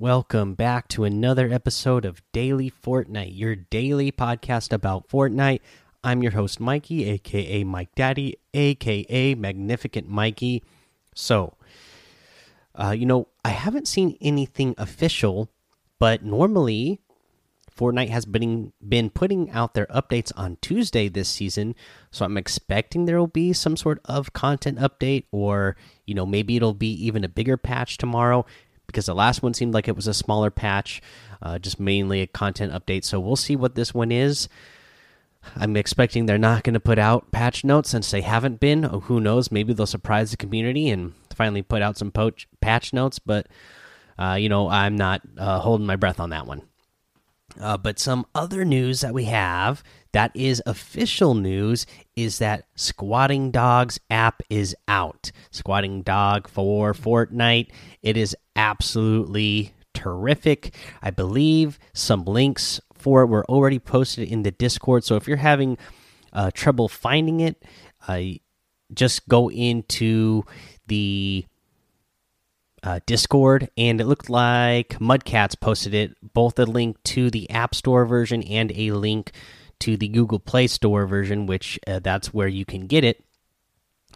Welcome back to another episode of Daily Fortnite, your daily podcast about Fortnite. I'm your host, Mikey, aka Mike Daddy, aka Magnificent Mikey. So, uh, you know, I haven't seen anything official, but normally Fortnite has been been putting out their updates on Tuesday this season, so I'm expecting there will be some sort of content update, or you know maybe it'll be even a bigger patch tomorrow because the last one seemed like it was a smaller patch, uh, just mainly a content update. So we'll see what this one is. I'm expecting they're not going to put out patch notes since they haven't been. Oh, who knows? Maybe they'll surprise the community and finally put out some patch notes. But uh, you know, I'm not uh, holding my breath on that one. Uh, but some other news that we have that is official news is that Squatting Dogs app is out. Squatting Dog for Fortnite. It is absolutely terrific. I believe some links for it were already posted in the Discord. So if you're having uh, trouble finding it, uh, just go into the uh, Discord, and it looked like Mudcats posted it, both a link to the App Store version and a link to the Google Play Store version, which uh, that's where you can get it.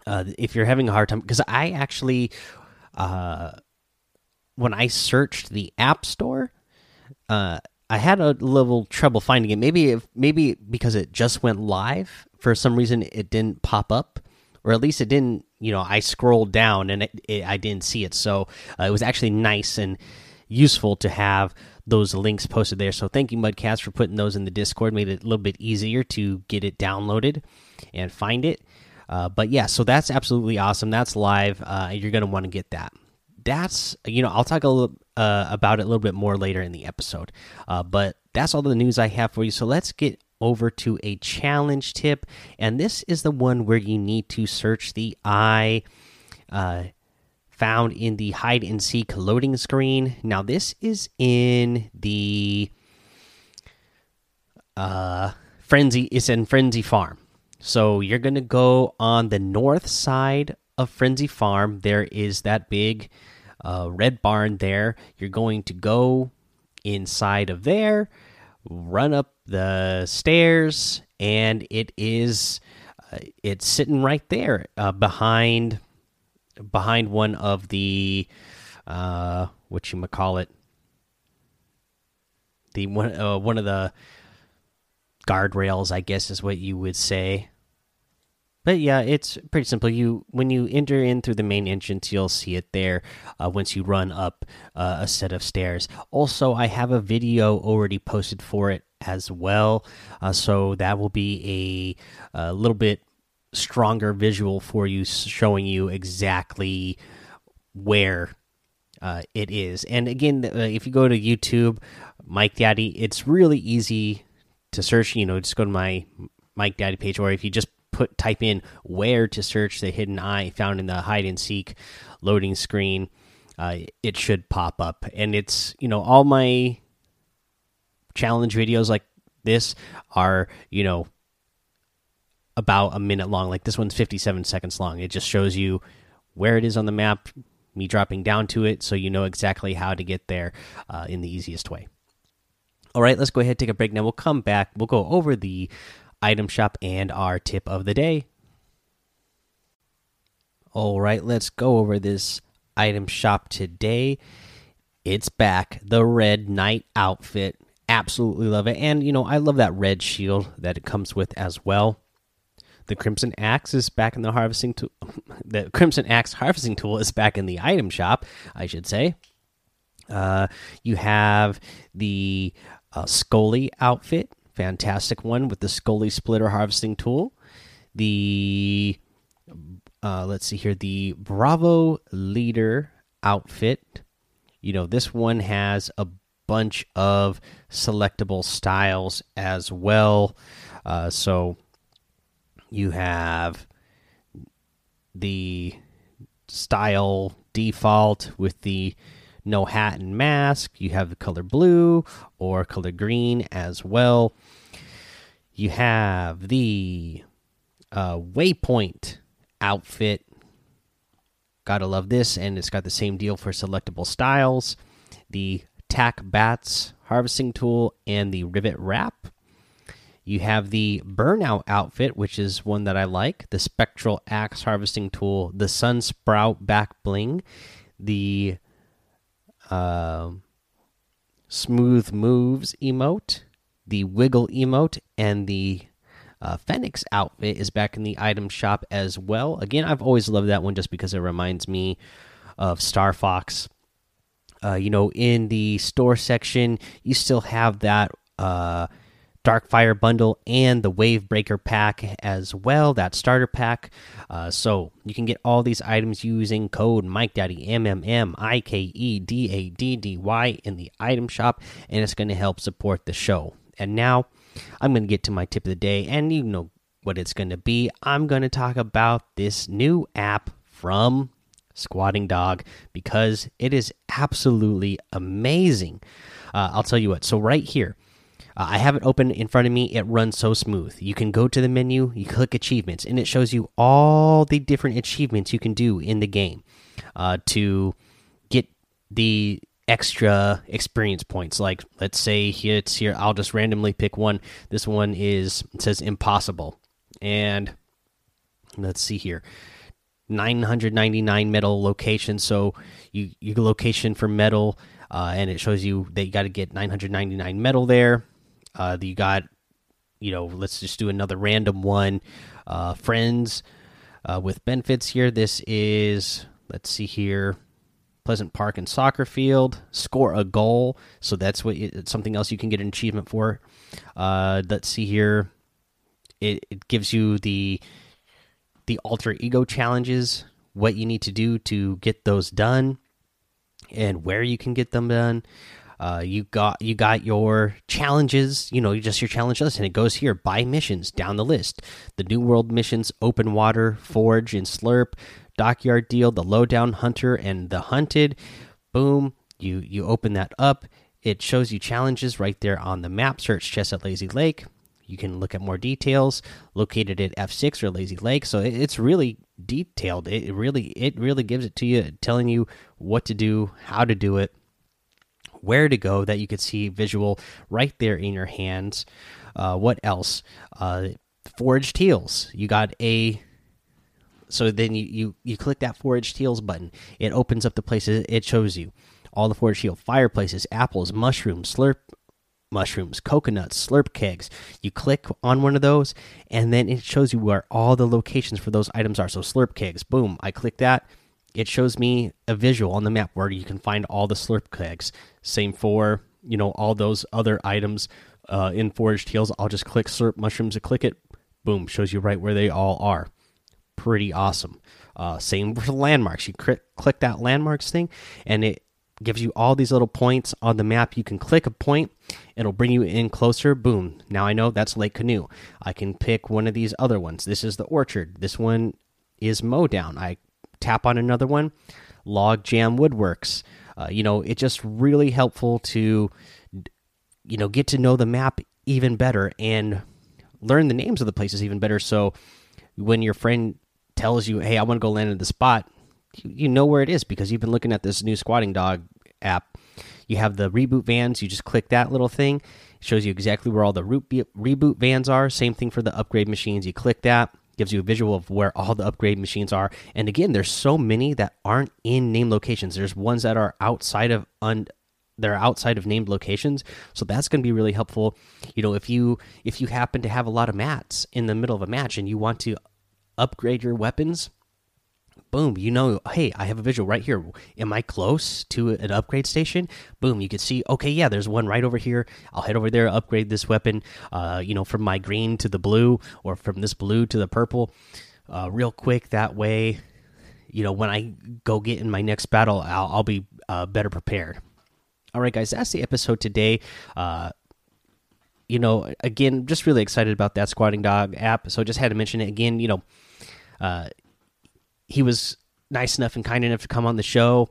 Uh, if you're having a hard time, because I actually, uh, when I searched the App Store, uh, I had a little trouble finding it. Maybe if maybe because it just went live for some reason, it didn't pop up, or at least it didn't you know I scrolled down and it, it, I didn't see it. So uh, it was actually nice and useful to have those links posted there. So thank you Mudcast for putting those in the Discord. Made it a little bit easier to get it downloaded and find it. Uh, but yeah, so that's absolutely awesome. That's live. Uh, you're gonna want to get that. That's you know I'll talk a little uh, about it a little bit more later in the episode. Uh, but that's all the news I have for you. So let's get over to a challenge tip, and this is the one where you need to search the eye uh, found in the hide and seek loading screen. Now, this is in the uh, frenzy. It's in Frenzy Farm, so you're gonna go on the north side of Frenzy Farm. There is that big uh, red barn there. You're going to go inside of there run up the stairs, and it is uh, it's sitting right there uh, behind behind one of the uh, what you call it the one uh, one of the guardrails, I guess is what you would say. But yeah, it's pretty simple. You when you enter in through the main entrance, you'll see it there. Uh, once you run up uh, a set of stairs. Also, I have a video already posted for it as well, uh, so that will be a, a, little bit stronger visual for you, showing you exactly where uh, it is. And again, uh, if you go to YouTube, Mike Daddy, it's really easy to search. You know, just go to my Mike Daddy page, or if you just put type in where to search the hidden eye found in the hide and seek loading screen, uh, it should pop up. And it's you know all my challenge videos like this are you know about a minute long. Like this one's 57 seconds long. It just shows you where it is on the map, me dropping down to it, so you know exactly how to get there uh, in the easiest way. All right, let's go ahead take a break. Now we'll come back. We'll go over the item shop and our tip of the day. All right, let's go over this item shop today. It's back, the Red Knight outfit. Absolutely love it. And, you know, I love that red shield that it comes with as well. The Crimson Axe is back in the harvesting tool. the Crimson Axe harvesting tool is back in the item shop, I should say. Uh, you have the uh, Scully outfit fantastic one with the Scully splitter harvesting tool. The uh, let's see here, the Bravo leader outfit. You know, this one has a bunch of selectable styles as well. Uh, so you have the style default with the no hat and mask. You have the color blue or color green as well. You have the uh, Waypoint outfit. Gotta love this, and it's got the same deal for selectable styles. The tack bats harvesting tool and the rivet wrap. You have the burnout outfit, which is one that I like. The spectral axe harvesting tool, the sun sprout back bling, the uh, smooth moves emote, the wiggle emote, and the uh, Phoenix outfit is back in the item shop as well. Again, I've always loved that one just because it reminds me of Star Fox. Uh, you know, in the store section, you still have that uh, Dark Fire bundle and the Wave Breaker pack as well, that starter pack. Uh, so you can get all these items using code Mike Daddy M M M I K E D A D D Y in the item shop, and it's going to help support the show. And now I'm going to get to my tip of the day, and you know what it's going to be. I'm going to talk about this new app from Squatting Dog because it is absolutely amazing. Uh, I'll tell you what. So right here, uh, I have it open in front of me. It runs so smooth. You can go to the menu, you click achievements, and it shows you all the different achievements you can do in the game uh, to get the extra experience points. Like, let's say it's here, I'll just randomly pick one. This one is, it says impossible. And let's see here 999 metal location. So you you location for metal, uh, and it shows you that you got to get 999 metal there. Uh, you got, you know, let's just do another random one. Uh, friends uh, with benefits here. This is let's see here. Pleasant Park and soccer field. Score a goal, so that's what it's something else you can get an achievement for. Uh, let's see here. It it gives you the the alter ego challenges, what you need to do to get those done, and where you can get them done. Uh, you got you got your challenges, you know, just your challenge list, and it goes here by missions down the list. The New World missions: Open Water, Forge, and Slurp. Dockyard Deal, the Lowdown Hunter, and the Hunted. Boom! You you open that up. It shows you challenges right there on the map. Search chest at Lazy Lake you can look at more details located at f6 or lazy lake so it's really detailed it really it really gives it to you telling you what to do how to do it where to go that you could see visual right there in your hands uh, what else uh, foraged heals you got a so then you, you you click that foraged heals button it opens up the places it shows you all the forage heal fireplaces apples mushrooms slurp mushrooms, coconuts, slurp kegs. You click on one of those, and then it shows you where all the locations for those items are. So, slurp kegs, boom, I click that. It shows me a visual on the map where you can find all the slurp kegs. Same for, you know, all those other items uh, in Foraged Heals. I'll just click slurp mushrooms and click it. Boom, shows you right where they all are. Pretty awesome. Uh, same for landmarks. You click, click that landmarks thing, and it gives you all these little points on the map. You can click a point, it'll bring you in closer. Boom. Now I know that's Lake Canoe. I can pick one of these other ones. This is the Orchard. This one is Mowdown. I tap on another one, Log Jam Woodworks. Uh, you know, it's just really helpful to, you know, get to know the map even better and learn the names of the places even better. So when your friend tells you, "Hey, I want to go land in the spot," you know where it is because you've been looking at this new squatting dog app. You have the reboot vans. You just click that little thing. It shows you exactly where all the reboot vans are. Same thing for the upgrade machines. You click that, gives you a visual of where all the upgrade machines are. And again, there's so many that aren't in named locations. There's ones that are outside of un they're outside of named locations so that's going to be really helpful you know if you if you happen to have a lot of mats in the middle of a match and you want to upgrade your weapons boom, you know, hey, I have a visual right here. Am I close to an upgrade station? Boom, you can see, okay, yeah, there's one right over here. I'll head over there, upgrade this weapon, uh, you know, from my green to the blue or from this blue to the purple uh, real quick. That way, you know, when I go get in my next battle, I'll, I'll be uh, better prepared. All right, guys, that's the episode today. Uh, you know, again, just really excited about that Squatting Dog app. So just had to mention it again. You know, uh, he was nice enough and kind enough to come on the show.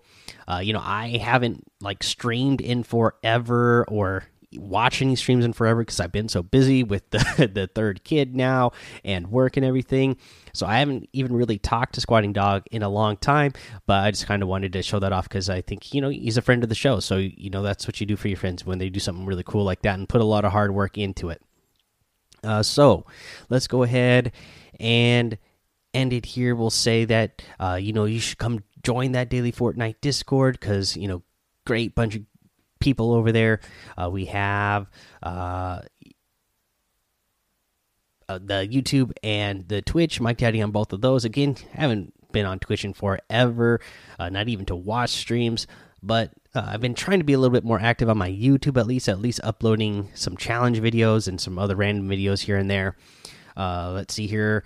Uh, you know, I haven't like streamed in forever or watch any streams in forever because I've been so busy with the the third kid now and work and everything. So I haven't even really talked to Squatting Dog in a long time, but I just kind of wanted to show that off because I think you know he's a friend of the show. So you know that's what you do for your friends when they do something really cool like that and put a lot of hard work into it. Uh, so let's go ahead and end it here. We'll say that uh, you know you should come join that daily Fortnite Discord because you know great bunch of people over there. Uh, we have uh, uh, the YouTube and the Twitch. Mike Daddy on both of those. Again, haven't been on Twitch in forever, uh, not even to watch streams. But uh, I've been trying to be a little bit more active on my YouTube, at least, at least uploading some challenge videos and some other random videos here and there. Let's see here.